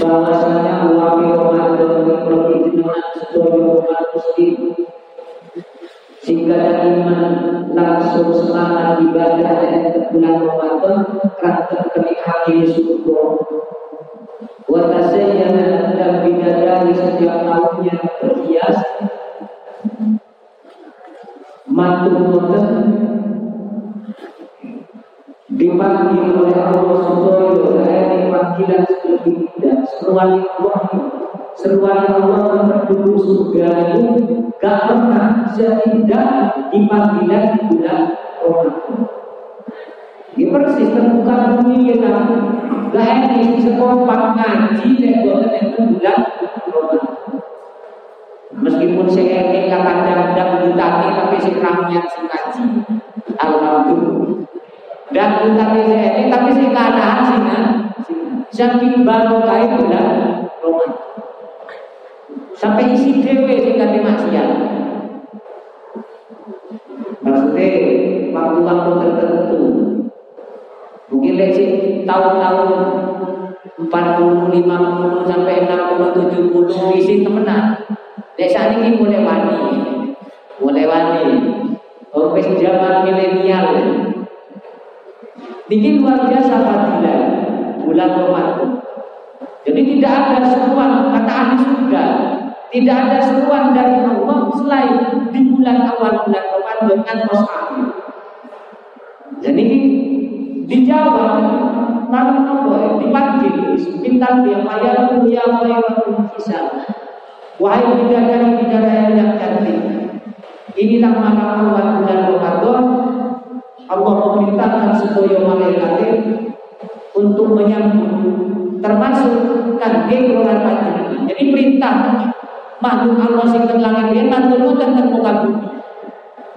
bahwasanya Allah Ramadan dengan setuju umat muslim sehingga iman langsung semangat ibadah dan bulan Ramadan kerana kenikmatan syukur Watasayyana dan bidadari setiap tahunnya berhias Mantu dipanggil oleh Allah Subhanahu wa panggilan seperti seruan Allah. Seruan Allah menuju surga itu gak pernah seindah di panggilan di bulan Ramadan. Ini persis terbuka bumi kita Gak enak sekompak ngaji Nek boten enten bulan Ramadan Meskipun saya ini kadang-kadang ditani tapi si ramian si ngaji Alhamdulillah. Dan ditani saya ini tapi si keadaan si Saking baru kaya bulan Ramadan Sampai isi dewe si ganti maksiat Maksudnya waktu-waktu tertentu Mungkin leci tahun-tahun 40, 50 sampai 60, 70 isi temenan. Desa ini mulai wani. Mulai wani. Oh, zaman milenial. Ini luar biasa fadilah bulan Ramadan. Jadi tidak ada seruan kata ahli surga, tidak ada seruan dari Allah selain di bulan awal bulan Ramadan dengan akhir. Jadi dijawab lalu apa dipanggil minta dia bayar ya khairatul hisab wahai bidadari bidadari yang cantik inilah maka awal bulan Ramadan Allah memerintahkan supaya malaikat untuk menyambut termasuk kan orang panjenengan jadi perintah makhluk Allah sing teng langit dia mantul tentang muka bumi.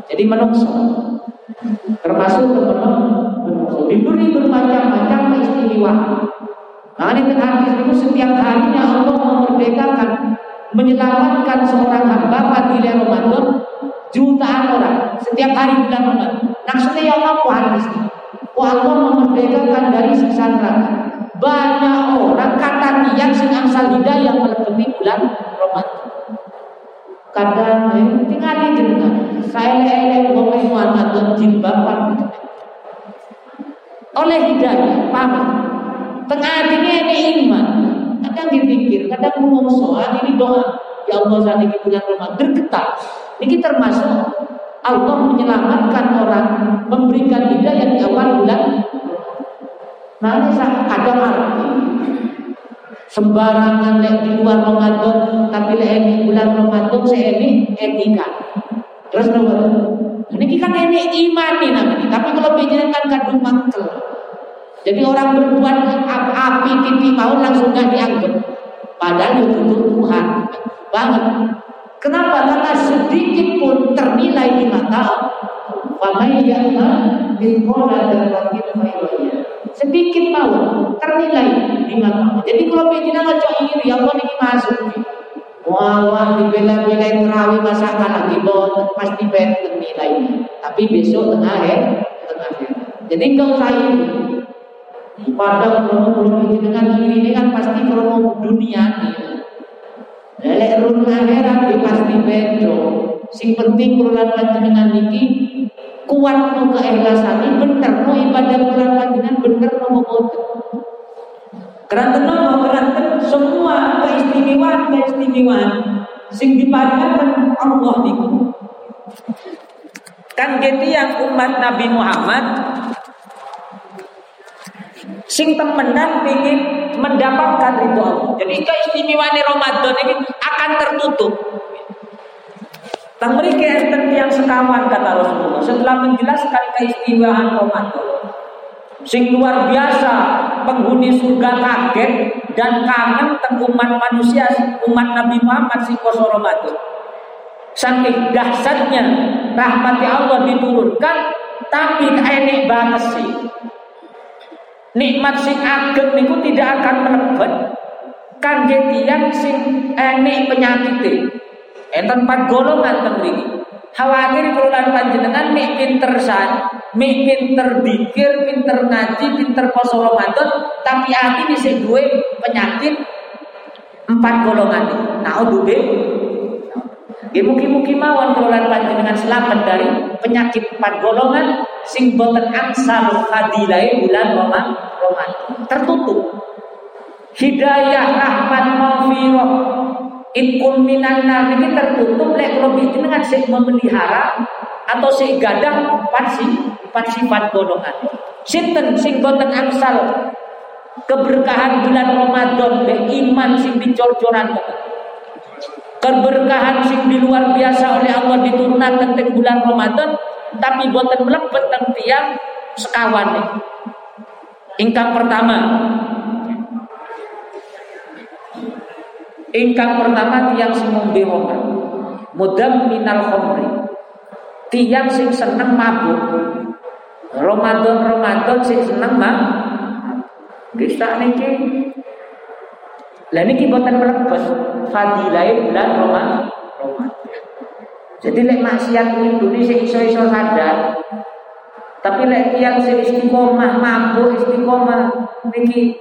Jadi menungso. Termasuk teman-teman diberi bermacam-macam keistimewaan. Nah, ini hadis itu setiap harinya Allah memerdekakan, menyelamatkan seorang hamba fadilah Ramadan jutaan orang setiap hari bulan Ramadan. Maksudnya ya Allah hadis Oh Allah memerdekakan dari siksa neraka. Banyak orang kata dia sing angsal hidayah melebeti bulan Ramadan. Kadang eh, di jenengan. Saya lele ngomong jin bapak oleh hidayah, paham? Tengah ini ini iman. Kadang dipikir, kadang ngomong soal ini doa. Ya Allah saat ini bulan Ramadan bergetar. Ini termasuk Allah menyelamatkan orang, memberikan hidayah di awal bulan. Nanti ada arti sembarangan lek di luar Ramadan tapi lek ini bulan Ramadan saya ini etika terus nomor ini kan ini iman nih namanya tapi kalau kan kadung mangkel jadi orang berbuat api tipi mau langsung gak dianggap. Padahal itu Tuhan banget. Kenapa? Karena sedikit pun ternilai di mata Sedikit mau ternilai di mata Jadi kalau begini nggak cok iri, ya Allah ini masuk. Wah, wah dibela-bela terawih masakan lagi, bon, pasti ternilai. Tapi besok tengah ya, tengah ya. Jadi kalau saya pada kromo dengan ini kan pasti kromo dunia Lelek run akhirat pasti bedo. Sing penting kulan panjenengan niki kuat no keikhlasan bener no ibadah kulan panjenengan bener no boten. Keranten no keranten semua keistimewaan keistimewaan sing diparingaken Allah niku. Kan gitu yang umat Nabi Muhammad sing temenan ingin mendapatkan ridho Allah. Jadi keistimewaan Ramadan ini akan tertutup. Mereka enten yang sekawan kata Rasulullah setelah menjelaskan keistimewaan Ramadan. Sing luar biasa penghuni surga kaget dan kangen teng umat manusia umat Nabi Muhammad sing koso Ramadan. Saking dahsyatnya rahmat Allah diturunkan tapi enek banget sih. Nikmat sing ageng niku tidak akan melebet kan tiyang sing enek penyakit Enten empat golongan teng mriki. Khawatir kula panjenengan mek pinter san, mek pinter dikir, pinter ngaji, pinter poso tapi hati bisa duwe penyakit empat golongan ini. Nah, duwe Ya mugi-mugi mawon kula panjenengan selamat dari penyakit empat golongan sing boten angsal fadilah bulan Ramadan. Tertutup. Hidayah, rahmat, maghfirah, Ikun minan nar ini tertutup lek kalau dengan sik memelihara atau sik gadah empat si empat sifat golongan. Sinten sing boten angsal keberkahan bulan Ramadan iman sing dicor-coran keberkahan sing di luar biasa oleh Allah diturunkan tentang bulan Ramadan tapi boten melebet teng tiang sekawan Ingkang pertama Ingkang pertama tiang sing ngombe. Mudam minal khomri. Tiang sing seneng mabuk. Ramadan Ramadan sing seneng mah. Bisa niki. Lah niki mlebet fadilah bulan Ramadan. Jadi lek maksiat itu sing iso-iso sadar. Tapi lek tiang sing istiqomah mabuk istiqomah niki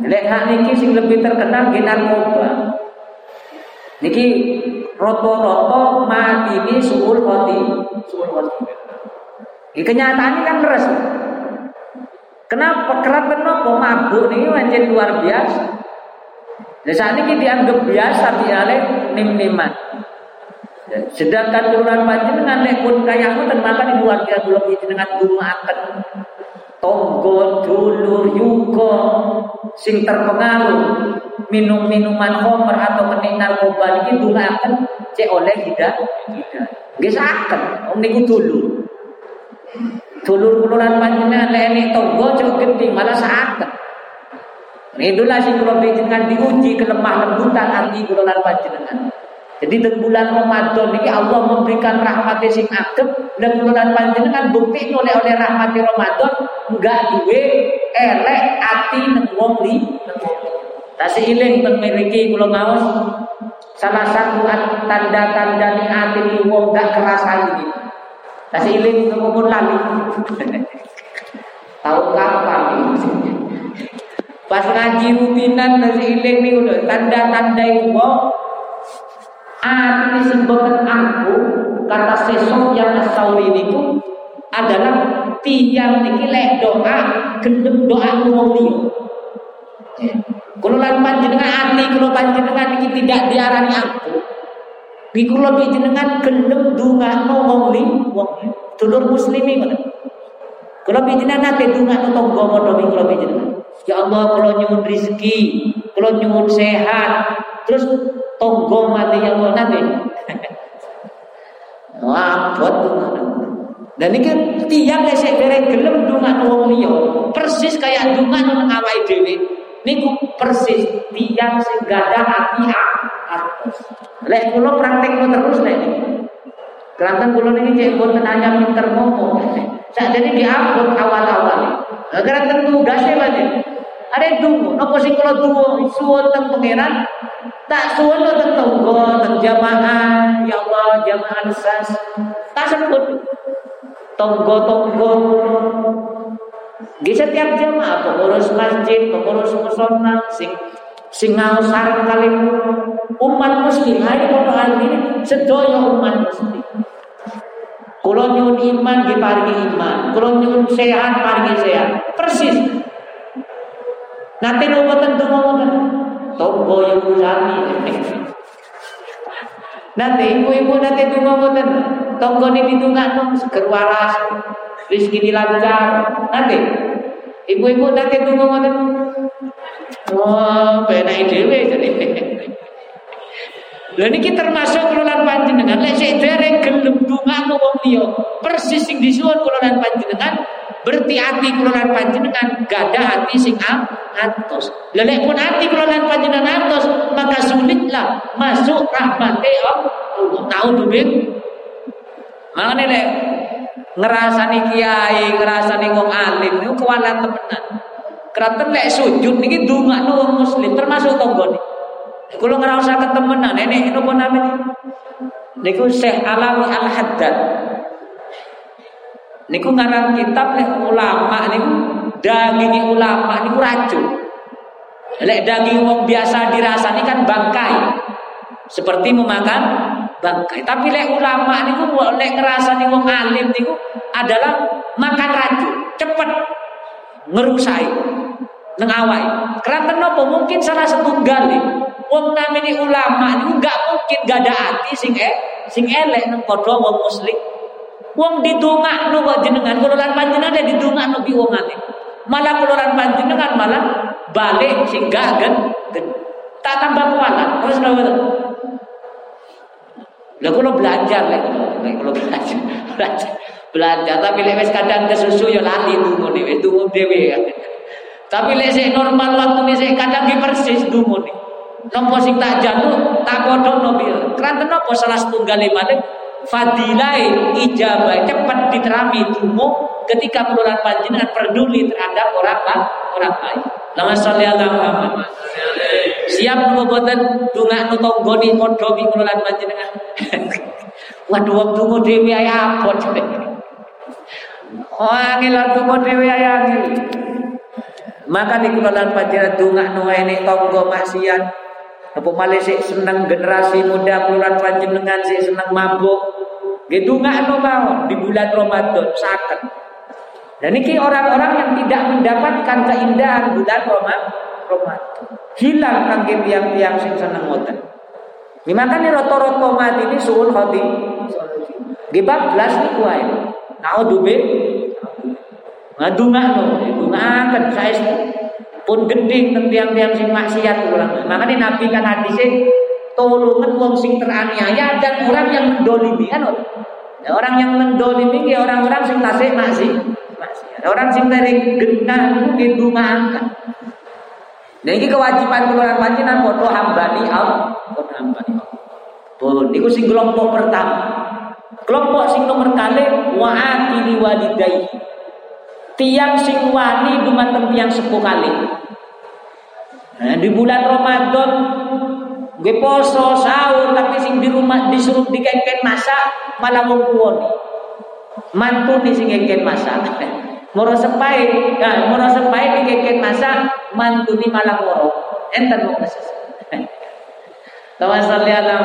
Lek hak niki sing lebih terkenal nggih narkoba. Niki roto-roto mati ini suul khoti, suul khoti. Ini kenyataan kan res. Kenapa kerap kenapa mabuk ini wajar luar biasa. Dan saat ini dianggap biasa dialek nim-niman. Sedangkan turunan panjenengan lek pun kaya dan maka di luar biasa belum dengan dunga akan tonggo dulur yugo sing terpengaruh minum minuman homer atau menik narkoba niki akan cek oleh tidak tidak nggih saken om niku dulu dulur kuluran panjenengan lek tonggo cek malah saken Itulah sing kula dengan diuji kelemah lembutan hati kula lan panjenengan. Jadi di bulan Ramadan ini Allah memberikan rahmat sing agem dan bulan panjenengan bukti oleh oleh rahmat Ramadan enggak duwe elek ati nang wong li. Tasih iling teng mriki kula ngaos salah satu tanda-tanda ni ati ni wong enggak kerasa ini. Tasih iling pun lali. Tahu kapan ini? Pas ngaji rutinan tasih iling nih tanda-tanda wong Ati disebutkan aku kata sesok yang asauri itu adalah tiang niki lek doa gendem doa wong liya. Kalau lan panjenengan ati kalau panjenengan niki tidak diarani aku. Di kula panjenengan gendem dongakno wong liya, wong dulur muslimi ngono. Kalau panjenengan nate dongakno tangga padha panjenengan. Ya Allah kalau nyuwun rezeki, kalau nyuwun sehat, terus tonggo mati yang mau nanti. Wabot dan ini kan tiang lesek bereng gelem dungan wong persis kayak dungan nang awake dhewe. Niku persis tiang sing gadah ati atus. Lek praktek terus lek Keranten kula niki cek boten hanya pinter ngomong. Sakjane diampun awal-awal. Keranten tugasnya wae. Ada dungu, nopo sing kula tuwa suwun teng pangeran Tak suwun teng tonggo, teng jamaah, ya Allah jamaah sas. Tak sebut tonggo-tonggo. Di setiap jamaah pengurus masjid, pengurus musola, sing sing ngaos sareng kali umat muslim hari kono ini sedaya umat muslim. Kulo nyuwun iman diparingi iman, kulo nyuwun sehat paringi sehat. Persis. Nanti lu boten donga tonggo yang usami nanti ibu-ibu nanti tunggu ngoten tonggo ini ditunggu seger waras. Rezeki lancar nanti ibu-ibu nanti tunggu ngoten oh penai dhewe jadi. Lha niki termasuk kula lan panjenengan. Lek sik dereng gelem ndongakno wong persis sing disuwun kula lan panjenengan berarti hati kula lan panjenengan gadah hati sing atos. Lelek pun hati kula lan panjenengan atos, maka sulitlah masuk rahmate Allah. naudzubillah. Makane lek ngerasani kiai, ngerasani wong alim niku kewalan temenan. Kraten lek sujud niki ndongakno wong muslim termasuk tanggane. Kalau ngerasa ketemenan, nenek pun namanya? Niku Syekh Alawi Al Haddad. Niku ngarang kitab lek ulama niku daging ulama niku racun. Lek daging wong biasa dirasani kan bangkai. Seperti memakan bangkai. Tapi lek ulama niku lek ngrasani wong alim niku adalah makan racun, cepet ngerusai awake. Karena kenapa? Mungkin salah setunggal nih. Wong namini ulama niku gak mungkin gak ada hati sing eh sing elek nang padha wong muslim. Wong didongakno kok jenengan kula lan panjenengan ada didongakno bi wong alim. Malah kula lan panjenengan malah balik sing gak gen, tak tambah kualat. Terus lha Lah kula belajar lek kula belajar. belajar. Belajar tapi lek kadang kesusu ya lali dungo dhewe, dungo dhewe. Tapi lek normal waktu sik kadang ki persis dungo. Nopo sing tak jatuh tak kodono bir. Keranten nopo salah setunggal malih fadilai ijabah cepat diterami tumu ketika penularan panjenengan peduli terhadap orang orang lain. Lama sholli ala Muhammad. Siap nopo boten dongakno tanggane padha wi penularan panjenengan. Waduh wong tunggu dhewe ae apa Oh angel tunggu dhewe ae angel. Maka di kulolan panjenengan dongakno ene tangga maksiat apa malih sik seneng generasi muda bulan panjenengan sik seneng mabuk. Gitu nggak anu mau di bulan Ramadan saken. Dan ini orang-orang yang tidak mendapatkan keindahan bulan Ramadan. Hilang kangge tiang-tiang sing seneng ngoten. Di makanya roto-roto mati ini suul khoti. Gibab belas nih kuai. Naudzubillah. Ngadungakno, dungaken saya pun gending teng tiang-tiang sing maksiat ulang. Makanya Nabi kan hadisnya tolongan wong sing teraniaya dan orang yang mendolimi kan ya, orang yang mendolimi ya orang-orang sing tasik masih maksiat. Orang sing dari genah itu didungakan. Dan ini kewajiban keluaran panjenengan foto hambani Allah, foto hambani Allah. Pun niku sing kelompok pertama. Kelompok sing nomor kali wa'ati walidayhi tiang sing wani dumateng tiang sepuh kali. Nah, di bulan Ramadan gue poso sahur tapi sing di rumah disuruh dikengken masak malah wong mantu nih sing ngengken masak. Moro sepai nah, moro sepai dikengken masak mantu nih malah moro. Enten mau masak. Tawa salli ala.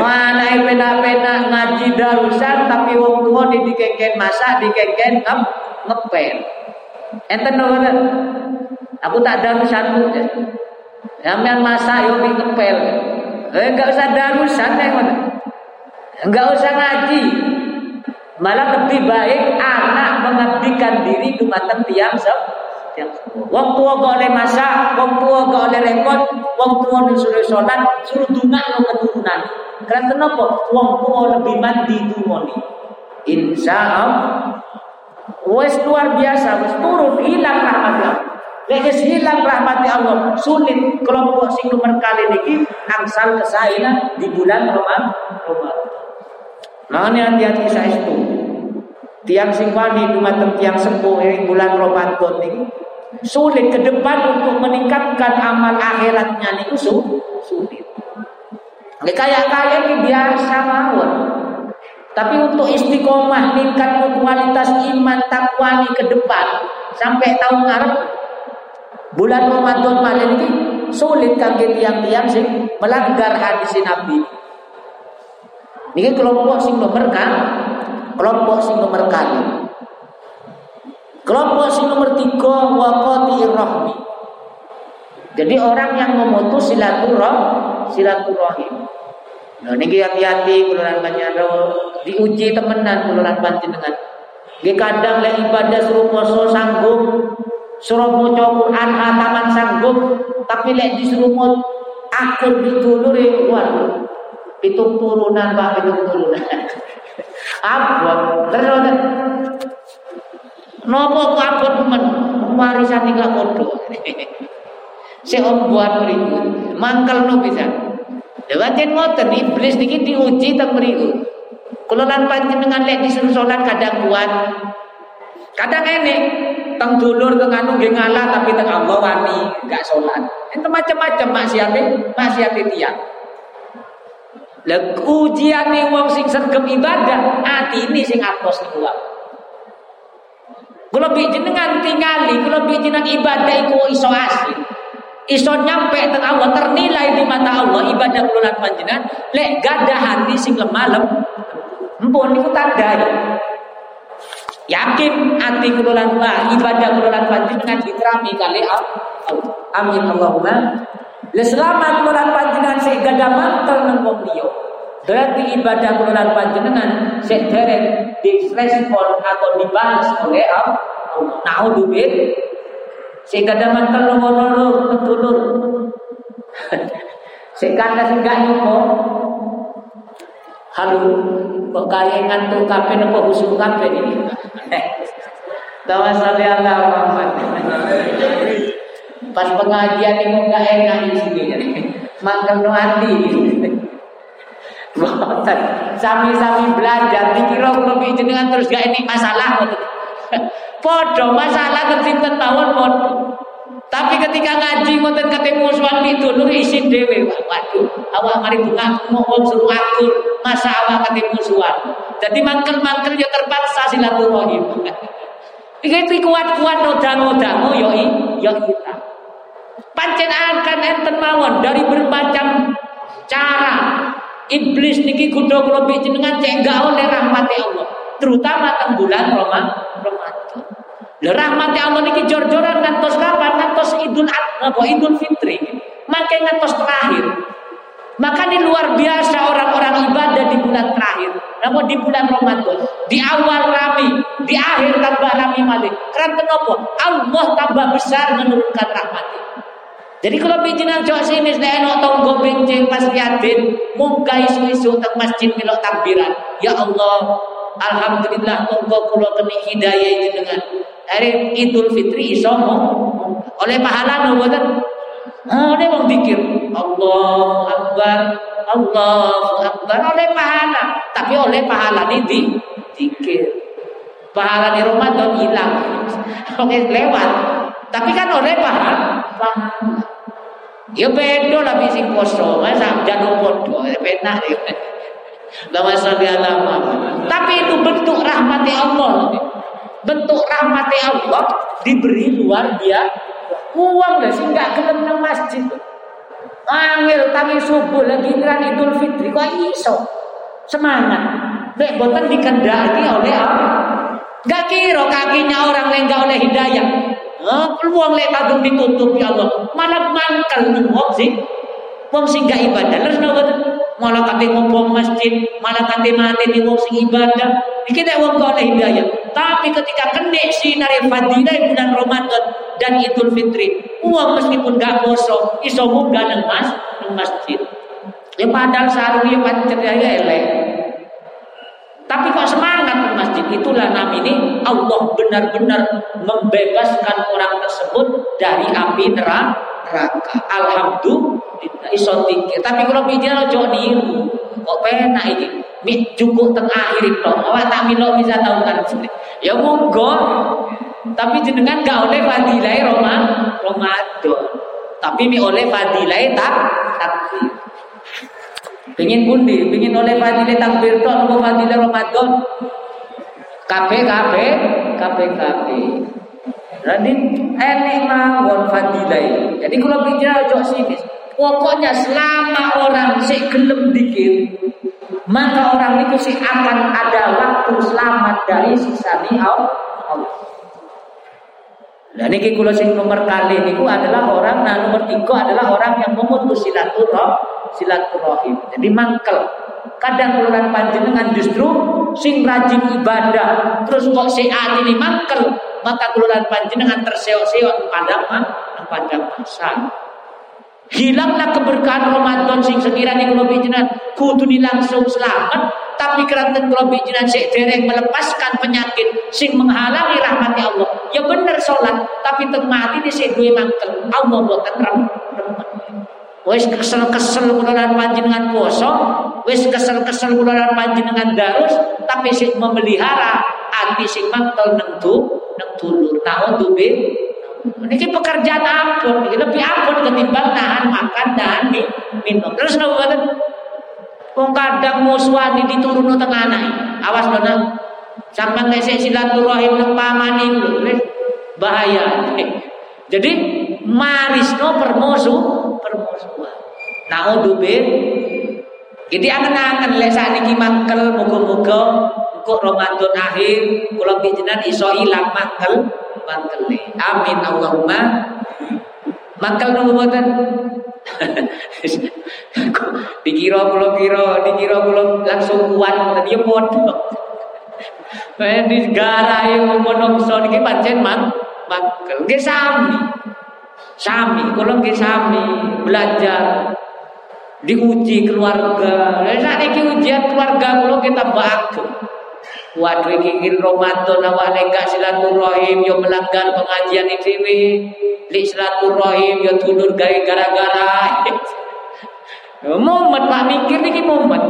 Wah, naik pena-pena ngaji darusan tapi wong tua di dikengken masak, dikengken ngep ngepel. Enten lho Aku tak darusan ku. Sampean masak yo ngepel. Eh enggak usah darusan ya Enggak usah ngaji. Malah lebih baik anak mengabdikan diri dumateng tiang sep Wong tua gak oleh masak, wong tua gak oleh repot, wong tua disuruh sholat, suruh dunga lo keturunan. Karena kenapa? Wong tua lebih mandi dungoni. Insya Allah Wes luar biasa, wes turun hilang rahmat Allah. Lek hilang rahmat Allah, sulit kelompok sing nomor kali niki angsal kesaina di bulan Ramadan. Makanya hati-hati saya itu. Tiang sing wani dumateng tiang sepuh ing bulan Ramadan niki sulit ke depan untuk meningkatkan amal akhiratnya niku sulit. Lek kaya kaya ini biasa mawon. Tapi untuk istiqomah meningkat kualitas iman takwa ini ke depan sampai tahun ngarep bulan Ramadan malam ini sulit kangge tiang-tiang sing melanggar hadis Nabi. Ini kelompok sing nomor kan, kelompok sing nomor kali. Kelompok sing nomor tiga waqati rahmi. Jadi orang yang memutus silaturahim, silaturahim. Nah niki hati-hati kuluran panjenengan diuji temenan kuluran panjenengan. Nggih kadang lek ibadah suruh poso sanggup, suruh maca Quran hataman sanggup, tapi lek disuruh mau akur ditulure waduh. Pitung turunan Pak, pitung turunan. Abot, terus Nopo ku abot men warisan iki gak padha. Si om buat berikut, mangkel no bisa. Ya pancen ngoten iblis niki diuji teng mriku. Kula lan panjenengan lek disuruh salat kadang kuat. Kadang enek teng dulur teng anu ngalah tapi teng Allah wani enggak salat. Ente macam-macam maksiate, maksiate tiyang. Lah ujiane wong sing sergap ibadah, ati ini sing apos niku wae. Kula jenengan tingali, kula jenengan ibadah iku iso asli iso nyampe teng Allah ternilai di mata Allah ibadah kula panjenengan lek gadah hati sing lemah lem. Empun niku tandai. Yakin hati kula lan ibadah kula lan panjenengan diterami kali Allah. Amin Allahumma. Le selamat kula lan panjenengan sing gadah mantel nang wong liya. Berarti ibadah kula lan panjenengan sik dereng direspon atau dibalas oleh Allah. Naudzubillah sehingga dapat terlolor ketulur. Sehingga ada singgah nyuko. Halo, kok kaya ngantuk kafe nopo husu kafe ini. Tawa salli ala Muhammad. Pas pengajian ini nggak enak di sini. Makan no hati. Sami-sami belajar, dikira kalau jenengan terus gak ini masalah. Podo masalah kesinten tawon podo. Tapi ketika ngaji ngoten ketemu suami dulur isin dewe. Waduh, awak mari bunga mau suruh akur, masa awak ketemu suan. Jadi mangkel-mangkel ya terpaksa silaturahim. Iki kuat-kuat noda-nodamu yo yo kita. Pancen akan enten mawon dari bermacam cara iblis niki kudu kula dengan cek oleh rahmat Allah, terutama teng bulan Ramadan. Lah rahmati Allah niki jor-joran ngantos kapan? Ngantos Idul apa Idul Fitri. Makai ngantos terakhir. Maka ini luar biasa orang-orang ibadah di bulan terakhir. Namun di bulan Ramadan, di awal rami, di akhir tambah rami malik. Karena kenapa? Allah tambah besar menurunkan rahmatnya. Jadi kalau bijinan jauh sini saya nak tonggo benceng pas yatin, muka isu-isu masjid milok takbiran. Ya Allah, Alhamdulillah tonggo kulo kena hidayah dengan hari Idul Fitri iso oleh pahala no boten oleh wong pikir. Allahu Akbar Allahu Akbar oleh pahala. Tapi oleh pahala ini di dikir. Pahala di Ramadan hilang. Oke lewat. Tapi kan oleh pahala. Pahala. Ya beda lah bisi poso. Masa podo ya penak ya Lama Tapi itu bentuk rahmati Allah bentuk rahmati Allah diberi luar biasa. Uang gak sih nggak gelem masjid. Angel tapi subuh lagi ngeran Idul Fitri kok iso. Semangat. Nek boten dikendaki oleh apa? Gak kira kakinya orang yang gak oleh hidayah. Oh, peluang lek kadung ditutup ya Allah. Malah mangkal wong sih. Wong sing gak ibadah. Terus boten malah kate ngobong masjid, malah kate mati di sing ibadah. Iki nek wong kok hidayah. Tapi ketika kene sinar fadilah bulan Ramadan dan Idul Fitri, uang meskipun gak poso, iso munggah nang mas, masjid. Ya padahal seharusnya pancet ya elek. Tapi kok semangat di masjid itulah namanya Allah benar-benar membebaskan orang tersebut dari api neraka. Alhamdulillah iso. Tapi kalau bicara ojo niru, kok penak ini. Mik cukup teng akhir itu. Awak tak milo bisa tahu kan Ya monggo. Tapi jenengan gak oleh fadilai Roma Ramadan. Tapi mi oleh fadilai tak takbir. Pengen pundi, pengen oleh fadilai takbir tok nopo fadilai Ramadan. Kape kape kape kape. Jadi enek mawon fadilai. Jadi kalau bicara ojo sini, pokoknya selama orang sik gelem dikir, maka orang itu sih akan ada waktu selamat dari siksa Allah. Dan ini kula sing nomor kali niku adalah orang nah nomor tiga adalah orang yang memutus silaturahim silaturahim. Jadi mangkel. Kadang kula panjenengan justru sing rajin ibadah terus kok si ini mangkel maka kula panjenengan terseok-seok pada pada masa. Hilanglah keberkahan Ramadan sing sekiranya kalau bijinan kudu langsung selamat tapi keranten kalau bijinan sik dereng melepaskan penyakit sing menghalangi rahmati Allah. Ya bener sholat tapi teng mati di sik mangkel. Allah boten rem. Wis kesel-kesel kula lan panjenengan poso, wis kesel-kesel kula lan panjenengan darus, tapi sing memelihara ati sing mantel nang tu, nang dulur. Ini pekerjaan ampun, ini lebih ampun ketimbang nahan makan, nahan minum. Terus nopo boten? Wong kadang musuhan diturun tengah anak. Awas dona. Sampai ngesek silaturahim nang pamani lho, bahaya. Jadi marisno permusuhan. Naudzubillah. Jadi angen-angen lek sakniki mangkel muga-muga engko Ramadan akhir kula panjenengan iso ilang mangkel mangkele. Amin Allahumma. Mangkel nopo mboten? dikira kula kira, dikira kula langsung kuat ngoten ya padha. Kaya digarai menungso niki pancen mang mangkel. Sami. Sami, kula nggih sami belajar diuji keluarga. Lah saiki ujian keluarga kula kita bagus. Waduh iki Ramadan awake silaturahim yo melanggar pengajian dhewe. Li silaturahim yo dulur gawe gara-gara. momen Pak mikir niki momen.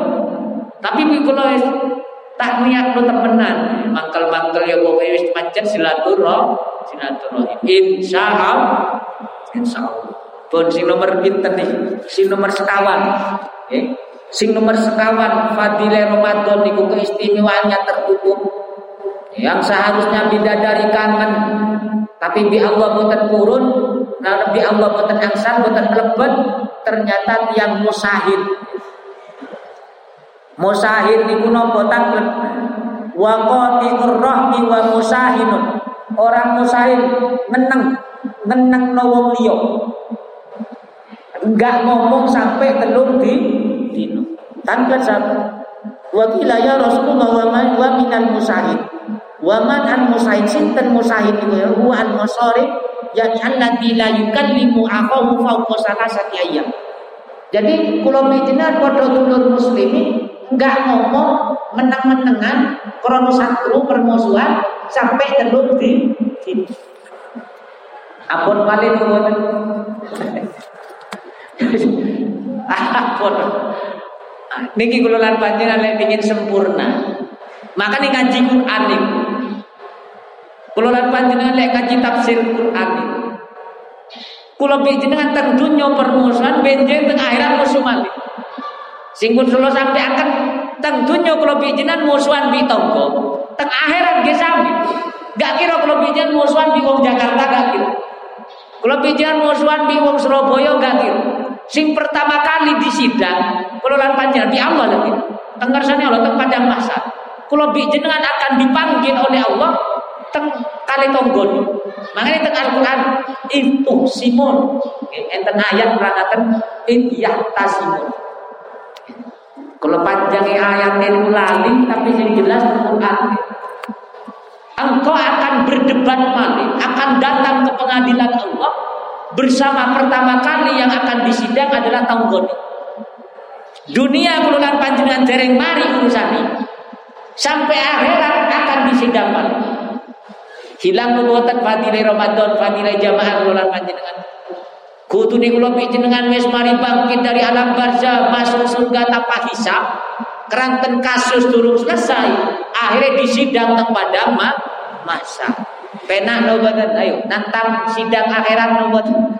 Tapi kula tak niat lo temenan. Mangkel-mangkel ya pokoke wis pancen silaturahim, silaturahim. Insyaallah. Insyaallah. Pun sing nomor pinten nih? Sing nomor sekawan. Okay. Sing nomor sekawan fadile Ramadan niku keistimewaannya tertutup. Yang seharusnya bidadari kangen tapi bi Allah boten purun, nah bi Allah boten angsan, boten mlebet, ternyata tiang musahid. Musahid niku napa tanglet? Wa qati'ur rahmi wa musahinun. Orang musahid ngeneng, ngeneng no wong liya. Enggak ngomong sampai telur di dino. Tangkat satu. Wakila ya Rasulullah wa man wa minal musahid. Wa man al musahid sinten musahid itu ya huwa al musarif yani alladzi la yukallimu akahu fawqa salasati ayyam. Jadi kula panjenengan padha dulur muslimi enggak ngomong meneng-menengan krono satu permusuhan sampai telur di sini. Ampun paling mboten. Ampun. Niki kula lan panjenengan lek ingin sempurna. Maka nih ngaji Quran niku. Kula lan panjenengan lek ngaji tafsir Quran niku. Kula panjenengan dunya permusuhan benjing teng akhirat musuh malih. Sing pun kula sampai akan teng dunya kula panjenengan musuhan bi tangga. Teng akhirat nggih sami. Gak kira kula panjenengan musuhan bi wong Jakarta gak kira. Kula panjenengan musuhan bi wong Surabaya gak kira. Sing pertama kali di sidang, kalau lan panjenengan di Allah lagi. Tenggarsane Allah teng padang masa. Kalau bi jenengan akan dipanggil oleh Allah teng kali tonggon. Makanya teng Al-Qur'an itu Simon. Enten ayat nerangkan iya tasimun. Kalau panjangnya ayat ini lali tapi yang jelas Al-Qur'an. Engkau akan berdebat maling, akan datang ke pengadilan Allah bersama pertama kali yang akan disidang adalah tanggon. Dunia kululan panjenengan dereng mari urusani. Sampai akhirat akan disidang balik. Hilang nubuatan fadilah Ramadan, fadilah jamaah kululan panjenengan. Kutu ni kula panjenengan wis mari bangkit dari alam barzah masuk surga tanpa hisab. Keranten kasus turun selesai. Akhirnya disidang teng padang masa. Penak no badan, ayo nantang sidang akhirat no badan.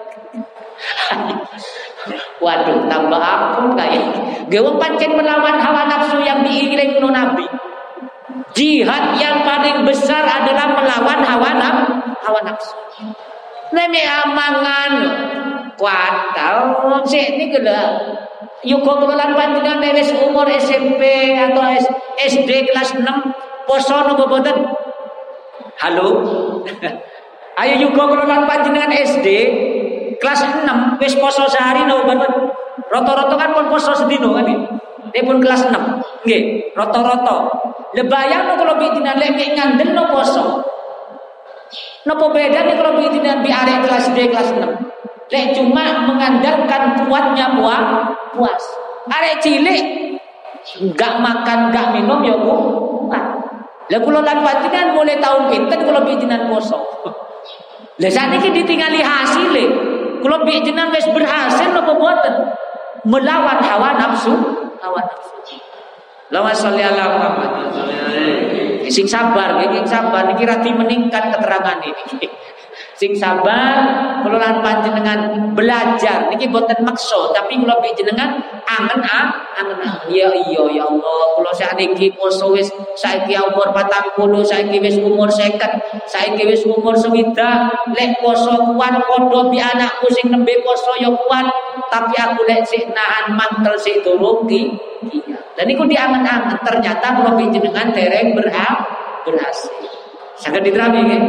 Waduh, tambah ampun kayak. Gawang pancen melawan hawa nafsu yang diiring no nabi. Jihad yang paling besar adalah melawan hawa nafsu. Hawa nafsu. Nemi amangan kuatal sik ini gila. Yuk kelolaan panjenengan dari umur SMP atau SD kelas 6 poso nopo boten Halo. Ayo juga kelolaan panjenengan SD kelas 6 wis poso sehari no banget. Roto-roto kan pun poso sedino kan Dia pun kelas 6. Nggih, roto-roto. Lebayang no kalau bijinan lek ngandel no poso. Nopo beda nih kalau bijinan bi arek kelas D kelas 6. Lek cuma mengandalkan kuatnya puas, puas. Arek cilik enggak makan, enggak minum ya Bu. Lah kula lan panjenengan mulai tahun pinten kula panjenengan poso. Lah sakniki ditingali hasile. Bi jenengan wis berhasil napa boten? Melawan hawa nafsu, hawa nafsu. Lawan sholli ala Muhammad. Sing sabar, sing sabar niki rati meningkat keterangan ini. Sing sabar kula lan panjenengan belajar. Niki boten makso tapi kula jenengan angen ah. Angen ya iya ya Allah. Kula sakniki poso wis saiki umur 40 saiki wis umur 50 saiki wis umur 60 lek poso kuat padha bi anakku sing nembe poso ya kuat. Tapi aku lek sik nahan mantel sik durung iya. Dan niku diangen-angen ternyata kula jenengan dereng berhasil. Saged diterami nggih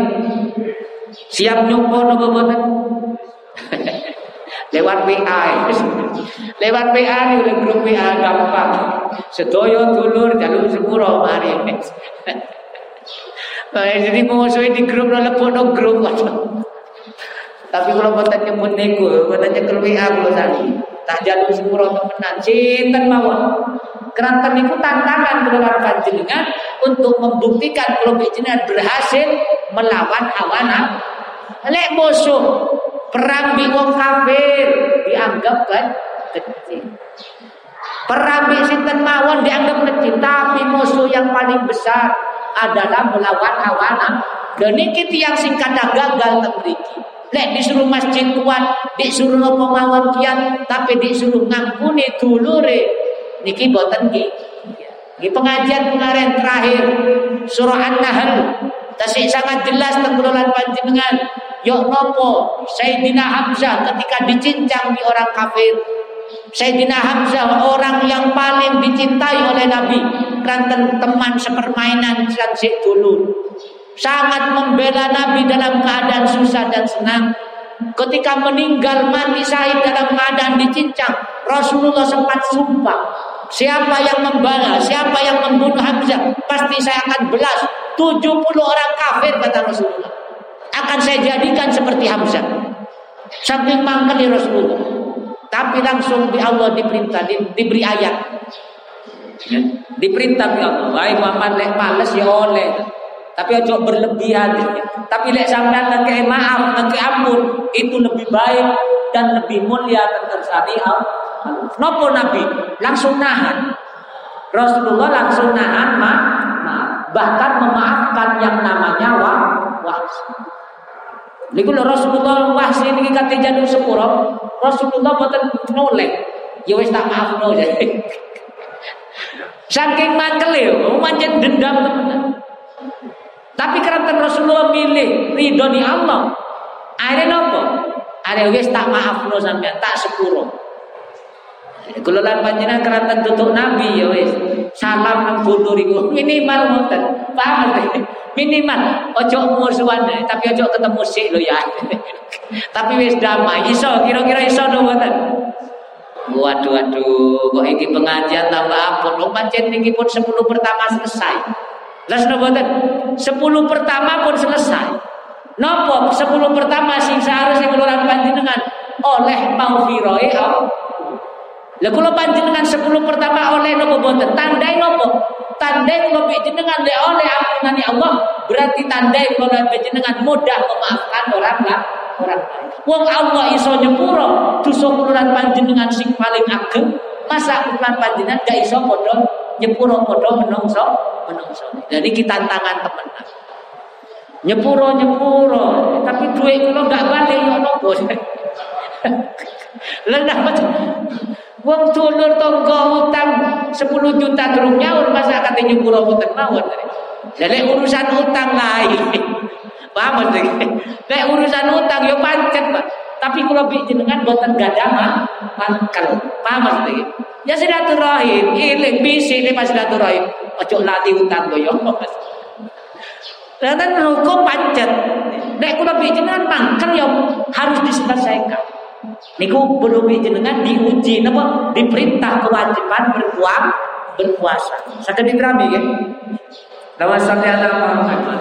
Siap nyumpul nopo boten? Lewat WA. Lewat WA nih udah grup WA gampang. Sedoyo dulur jalur sepuro mari. Jadi musuhin di grup lo lepuk no grup Tapi kalau boten nyebut nego, boten nyekel WA kalau tadi. Tak jalur sepuro temenan, cinten mawon. Keranten itu tantangan keluar panjenengan untuk membuktikan kalau panjenengan berhasil melawan hawa nafsu Lek musuh perang di wong kafir dianggap kan kecil. Perang di sinten mawon dianggap kecil, tapi musuh yang paling besar adalah melawan hawa nafsu. Dan ini yang singkat gagal temriki. Lek disuruh masjid kuat, disuruh nopo mawon kian, tapi disuruh ngampuni dulure. Niki boten ki. Di pengajian kemarin terakhir surah An-Nahl tasik sangat jelas tenggelolan panjenengan. Yok nopo Sayyidina Hamzah ketika dicincang di orang kafir. Sayyidina Hamzah orang yang paling dicintai oleh Nabi. Ranten teman sepermainan dan dulu. Sangat membela Nabi dalam keadaan susah dan senang. Ketika meninggal mati syahid dalam keadaan dicincang Rasulullah sempat sumpah Siapa yang membalas, siapa yang membunuh Hamzah Pasti saya akan belas 70 orang kafir kata Rasulullah akan saya jadikan seperti Hamzah. Saking mangkali Rasulullah. Tapi langsung di Allah diperintah, di, diberi ayat. Ya, diperintah di Allah. Wahai Muhammad lek males ya oleh. Tapi ojo berlebihan. Tapi lek sampean ngeke maaf, ngeke ampun, itu lebih baik dan lebih mulia tersani Allah. Nopo Nabi langsung nahan. Rasulullah langsung nahan ma, ma, bahkan memaafkan yang namanya wah wah Niku Rasulullah wahsi niki kate jadu sepuro, Rasulullah boten noleh. Ya wis tak maafno ya. Saking mangkele, pancen dendam teman. Tapi kerana Rasulullah milih ridho ni Allah. Akhirnya nopo? Akhirnya wis tak maafno sampean, tak sepuro. Kula lan panjenengan tutuk Nabi ya wis. Salam nang bondo riku minimal ngoten. Paham Minimal ojo musuhan tapi ojo ketemu sik lo ya. tapi wis damai. Iso kira-kira iso to mboten? Waduh waduh kok iki pengajian tambah ampun. Wong pancen niki pun 10 pertama selesai. Lah mboten? 10 pertama pun selesai. Nopo 10 pertama sing seharusnya keluar panjenengan oleh mau viroe lah kula panjenengan 10 pertama oleh nopo boten? Tandai nopo? Tandai kula panjenengan le oleh ampunane Allah, berarti tandai kula panjenengan mudah memaafkan orang lah orang lain. Wong Allah iso nyepuro dosa kula panjenengan sing paling ageng, masa kula panjenengan gak iso padha nyepuro padha menungso menungso. Jadi kita tantangan temen nyepuro nyepuro tapi duit kula gak balik yo nopo Lah Wong dulur tangga utang 10 juta durung nyaur masa kate nyepuro utang mawon. Jadi urusan utang lain. Paham mesti? Nek urusan utang yo pancet, Pak. Tapi kalau jenengan boten gadama mangkel. Paham mesti? Ya silaturahim, iling bisi ini pas silaturahim. Ojo lali utang yo. Dan hukum pancet. Nek kula jenengan mangkel yo harus diselesaikan. Niku belum jenengan diuji napa diperintah kewajiban berpuasa berpuasa. Saged diterami ya. Lawan sampai ada Muhammad.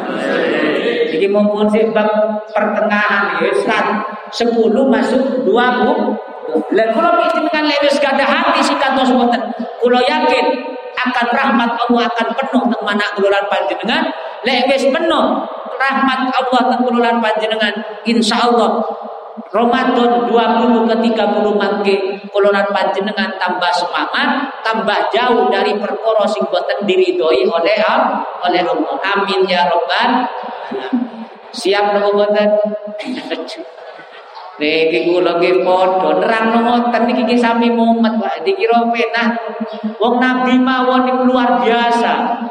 Jadi mumpun sih bab pertengahan ya kan 10 masuk 20. Lah kula jenengan lewis kada hati sing kantos mboten. Kula yakin akan rahmat Allah akan penuh teng mana kelulan panjenengan. Lek wis penuh rahmat Allah teng kelulan panjenengan insyaallah Ramadan 20 ke 30 mangke kolonan panjenengan tambah semangat, tambah jauh dari perkara sing boten diridhoi oleh oleh Allah. Amin ya robbal Siap nopo boten? Niki kula nggih padha nerangno ngoten niki sami mumet wae dikira penah. Wong nabi mawon niku luar biasa.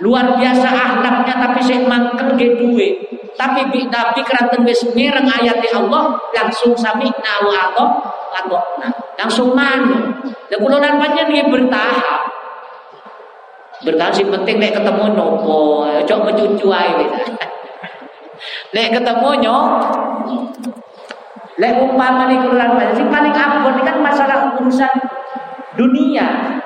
Luar biasa akhlaknya tapi saya mangkel ge duwe. Tapi nabi keranten wis mireng ayat Allah langsung sami wa atau atau langsung manu. Dan kula lan panjen nggih bertahap. Bertahan sih penting nek ketemu nopo, cok mencucu ae Nek ketemu nyok Lek umpama nih keluar sing paling abon kan masalah urusan dunia.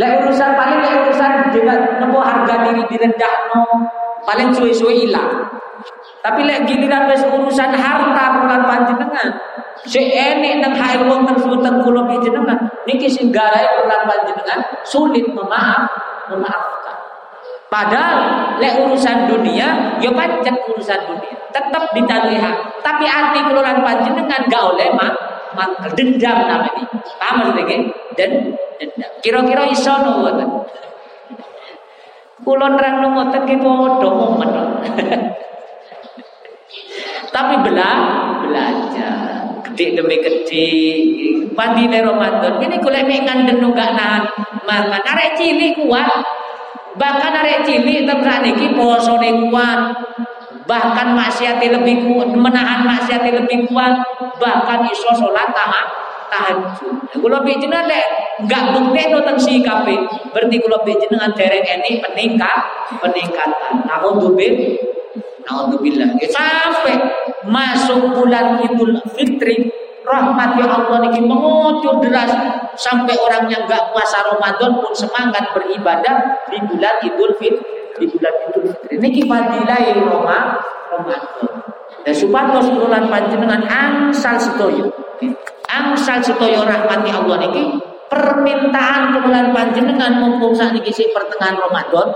Lek urusan paling lek urusan juga nopo harga diri direndah no paling suwe-suwe hilang. Tapi lek giliran wis urusan harta keluar panjenengan, si enek nang hae wong tersebut teng kula panjenengan, niki sing garae keluar panjenengan sulit memaaf, memaafkan. Padahal lek urusan dunia, ya pancet urusan dunia, tetap ditalihat. Tapi hati keluar panjenengan gak oleh mak dendam namanya. Paham maksudnya? Dan dendam. Kira-kira iso no ngoten. Kula nerangno ngoten ki padha momen. Tapi bela belajar gede demi gede pandi di Ramadan ini kuliah mek nganden gak nahan mangan arek cilik kuat bahkan arek cilik tempat niki posone kuat bahkan maksiat lebih kuat menahan maksiat lebih kuat bahkan iso salat tahan tahajud. Kula panjenengan lek enggak bukti to teng sikape, berarti kula panjenengan dereng enik peningkat peningkatan. Nauzubil naudzubillah. Sampai masuk bulan Idul Fitri rahmat ya Allah niki mengucur deras sampai orang yang enggak puasa Ramadan pun semangat beribadah di bulan Idul Fitri di bulan Idul Fitri niki fadilah Ramadan dan supados bulan panjenengan angsal sedoyo angsal sedaya rahmati Allah niki permintaan kemulan panjenengan mumpung saat niki si pertengahan Ramadan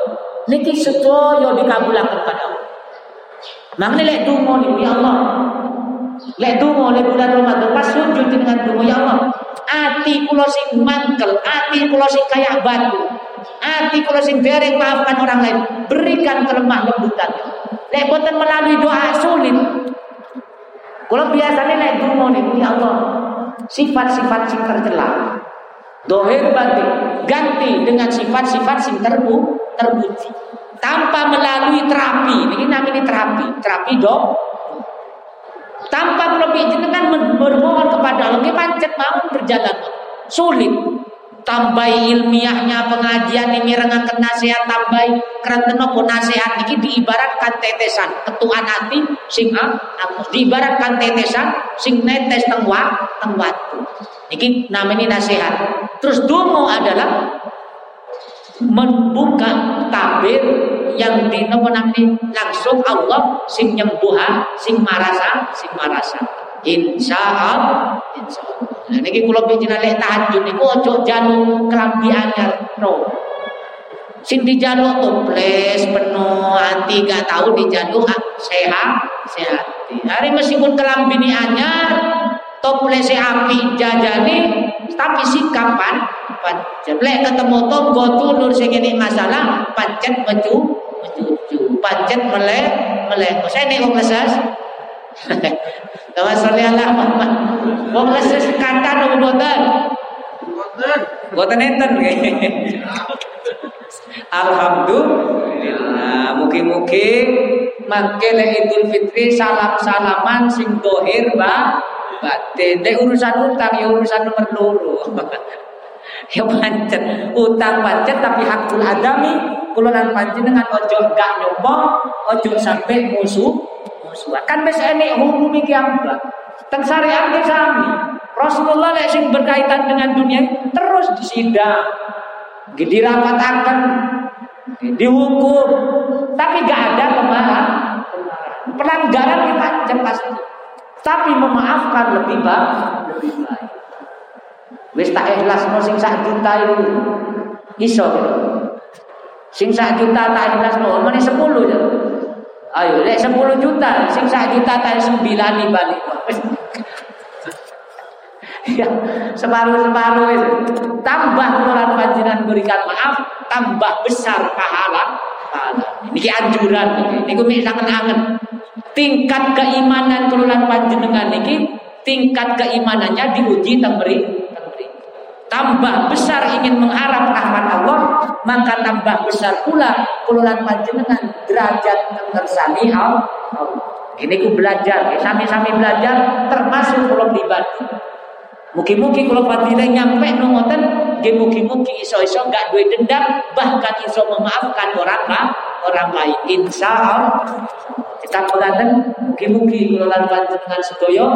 niki sedaya dikabulaken pada Allah. Makne lek donga niku ya Allah. Lek donga lek bulan Ramadan pas sujud dengan donga ya Allah. Ati kula sing mangkel, ati kula sing kaya batu. Ati kula sing dereng maafkan orang lain, berikan kelemah lembutan. Lek boten melalui doa sulit. Kalau biasanya lek donga niku ya Allah, sifat-sifat sing tercela. Dohir batin ganti dengan sifat-sifat sing terbu tanpa melalui terapi. Ini namanya terapi, terapi dok. Tanpa lebih jenengan bermohon kepada Allah, pancet mau berjalan sulit tambahi ilmiahnya pengajian ini rengakan nasihat tambahi. Kerana nopo nasihat ini diibaratkan tetesan. Ketuaan hati sing aku diibaratkan tetesan sing netes teng waktu ini namanya nasihat. Terus dungu adalah membuka tabir yang di langsung Allah sing nyembuhan sing marasa sing marasa Insya Allah. Nah, niki kula pinjenan lek tahajud niku aja jaluk kelambi anyar no. Toples penuh hati gak tahu dijaluk ah, sehat sehat. Hari meskipun kelambi ini anyar toples api jajani tapi sikapan pancet lek ketemu tonggo tulur sing ini masalah pancet mecu mecucu pancet meleh meleh. Saya nih kok Kama sholli ala Muhammad. Wong leses kata nopo boten? Boten. Boten enten Alhamdulillah, mugi-mugi mangke Idul Fitri salam-salaman sing dohir ba batin. Nek urusan utang ya urusan nomor loro. ya pancet utang pancet tapi hakul adami kula lan panjenengan ojo gak nyoba ojo sampai musuh musuhan. Kan wis enek hukum iki ambak. Teng syariat ki sami. Rasulullah lek sing berkaitan dengan dunia terus disidang. Dirapataken, dihukum, tapi gak ada kemarahan. Pelanggaran kita jelas tapi memaafkan lebih baik, lebih baik. Wis tak ikhlas no sing sak juta itu. Iso. Sing sak juta tak ikhlas no, mene 10 ya. Ayo, lek 10 juta, sing sak juta tak sembilan balik. ya, separuh-separuh itu. Tambah kalau panjenengan berikan maaf, tambah besar pahala. Ini anjuran ini. Niku mek angen Tingkat keimanan kelulan panjenengan niki tingkat keimanannya diuji temberi tambah besar ingin mengharap rahmat Allah maka tambah besar pula kululan panjenengan derajat mengersani Allah. Ini ku belajar sami-sami belajar termasuk kalau pribadi Mugi-mugi kalau fadilah nyampe nongoten, mugi-mugi iso-iso gak duwe dendam, bahkan iso memaafkan orang lah, orang lain. Insya Allah. Kita pengantin, mugi-mugi kalau lan panjenengan sedoyo,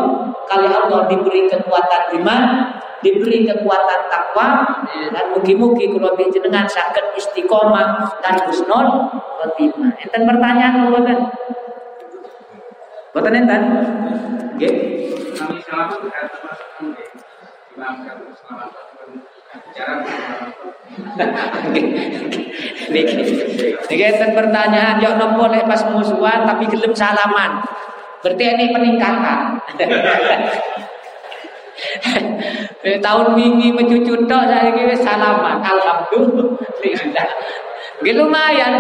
kali Allah diberi kekuatan iman, diberi kekuatan takwa dan mugi-mugi kalau jenengan sakit istiqomah dan husnul khotimah. Enten pertanyaan mboten? Mboten enten? Nggih. Kami salam Niki enten pertanyaan yo nopo lek pas musuhan tapi gelem salaman. Berarti ini peningkatan. Tahun wingi mencucu tok saiki wis salaman. Alhamdulillah. Nggih lumayan.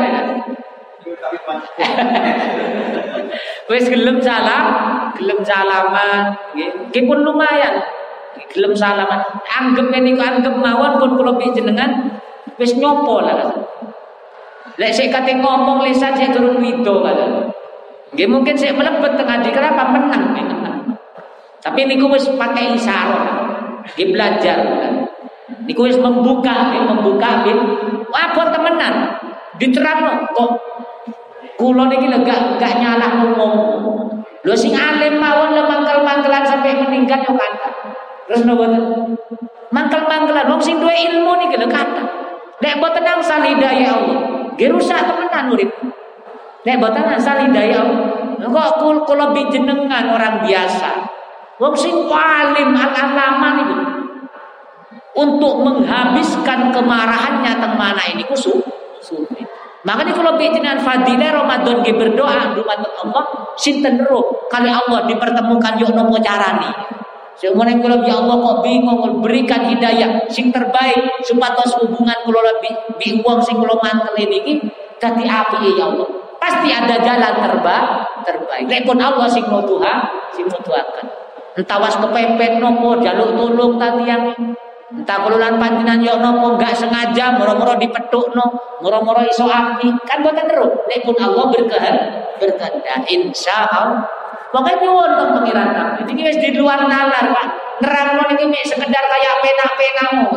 Wis gelem salam, gelem salaman, nggih. pun lumayan gelem salaman. Anggap ini kok anggap mawon pun kula jenengan wis nyopo lah lek sik kate ngomong lisan sik turun wido kan nggih mungkin sik melebet tengah di kenapa menang menang. Tapi niku wis pakai isyarat nggih belajar niku wis membuka membuka nggih. Apa temenan. Diterang kok kula niki gak gak nyalah ngomong. Lho sing alim mawon le mangkel-mangkelan sampai meninggal yo kata. Terus nopo mangkel-mangkelan wong sing duwe ilmu niki lho kata. Nek boten angsal hidayah Allah, nggih rusak temenan urip. Nek boten angsal hidayah Allah, kok kula jenengan orang biasa. Wong sing paling al-alama niku untuk menghabiskan kemarahannya teng mana ini kusuk. Makanya kalau jenengan fadilah Ramadan ge berdoa dumateng Allah sinten kali Allah dipertemukan yo nopo carane. Seumur kula ya Allah kok bingung berikan hidayah sing terbaik supados hubungan kula bi, bi sing kula mantel niki dadi api ya Allah. Pasti ada jalan terbaik terbaik. Lek pun Allah sing nuduha, sing nuduhaken. Entah was kepepet nopo jaluk tulung tadi yang Entah kululan panjenengan yo nopo enggak sengaja moro-moro dipetukno, moro-moro iso api. Kan boten terus. Lek pun Allah berkehendak, berkehendak insyaallah Makanya nyuwun tong pengiran kami. Ini wis di luar nalar, Pak. Nerangno niki mek sekedar kayak pena-penamu.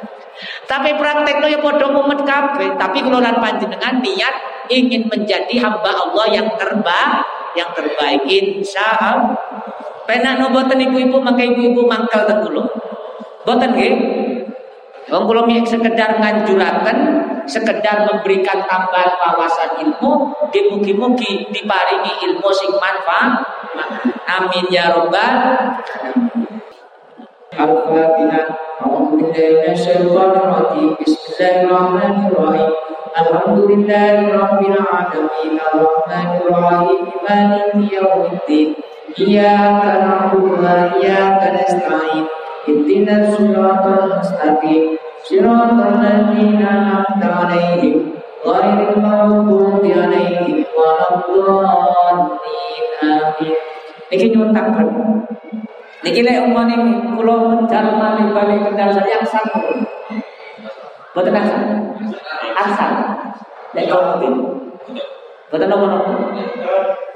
Tapi praktekno ya padha mumet kabeh. Tapi kula lan panjenengan niat ingin menjadi hamba Allah yang terbaik, yang terbaik insya Allah. Penak no boten ibu-ibu maka ibu-ibu mangkal teng. Boten nggih? Wong kula sekedar nganjuraken, sekedar memberikan tambahan wawasan ilmu, mugi-mugi diparingi ilmu sing manfaat. Amin ya rabbal Al-Fatihah. A'udzu billahi minasyaitonir rajim. Bismillahirrahmanirrahim. Alhamdulillahi rabbil alamin. Arrahmanir rahim. Maliki yaumiddin. Iyyaka na'budu wa iyyaka nasta'in. Ihdinas siratal mustaqim. صراط الذين أنعمت عليهم غير المغضوب عليهم ولا الضالين آمين Niki nyuntakan Niki lek umane kula medal malih balik kendal saya angsal Boten angsal Angsal Lek mobil Boten nopo-nopo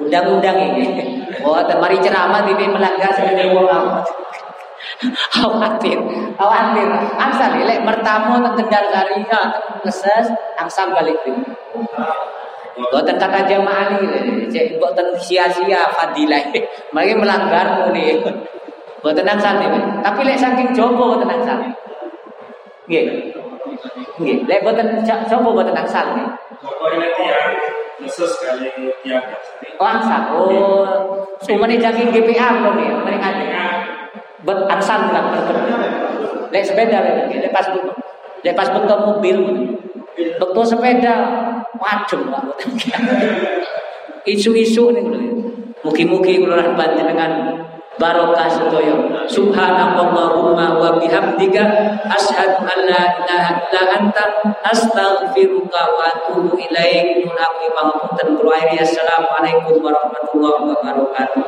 Undang-undang ini Oh, mari ceramah ini melanggar sebagai wong khawatir khawatir angsal lek mertamu teng Kendal ya teng Leses angsal balik ini Boten kata jamaah ini, cek boten sia-sia fadilah. Mari melanggar muni. Boten angsal nih. Tapi lek saking jopo boten angsal. Nggih. Nggih, lek boten jopo boten angsal nih. Jopo ini tiang leses kali tiang. Oh angsal. Oh, sumene saking GPA kok nggih, mereka bet aksan kan lek sepeda lek pas butuh lek pas butuh mobil butuh sepeda. Wajib lah isu-isu nih Mugi-mugi kula dengan barokah sedaya. Subhanallahumma wa bihamdika asyhadu an la ilaha illa anta astaghfiruka wa atubu ilaik. Nun aku pangapunten kula assalamualaikum warahmatullahi wabarakatuh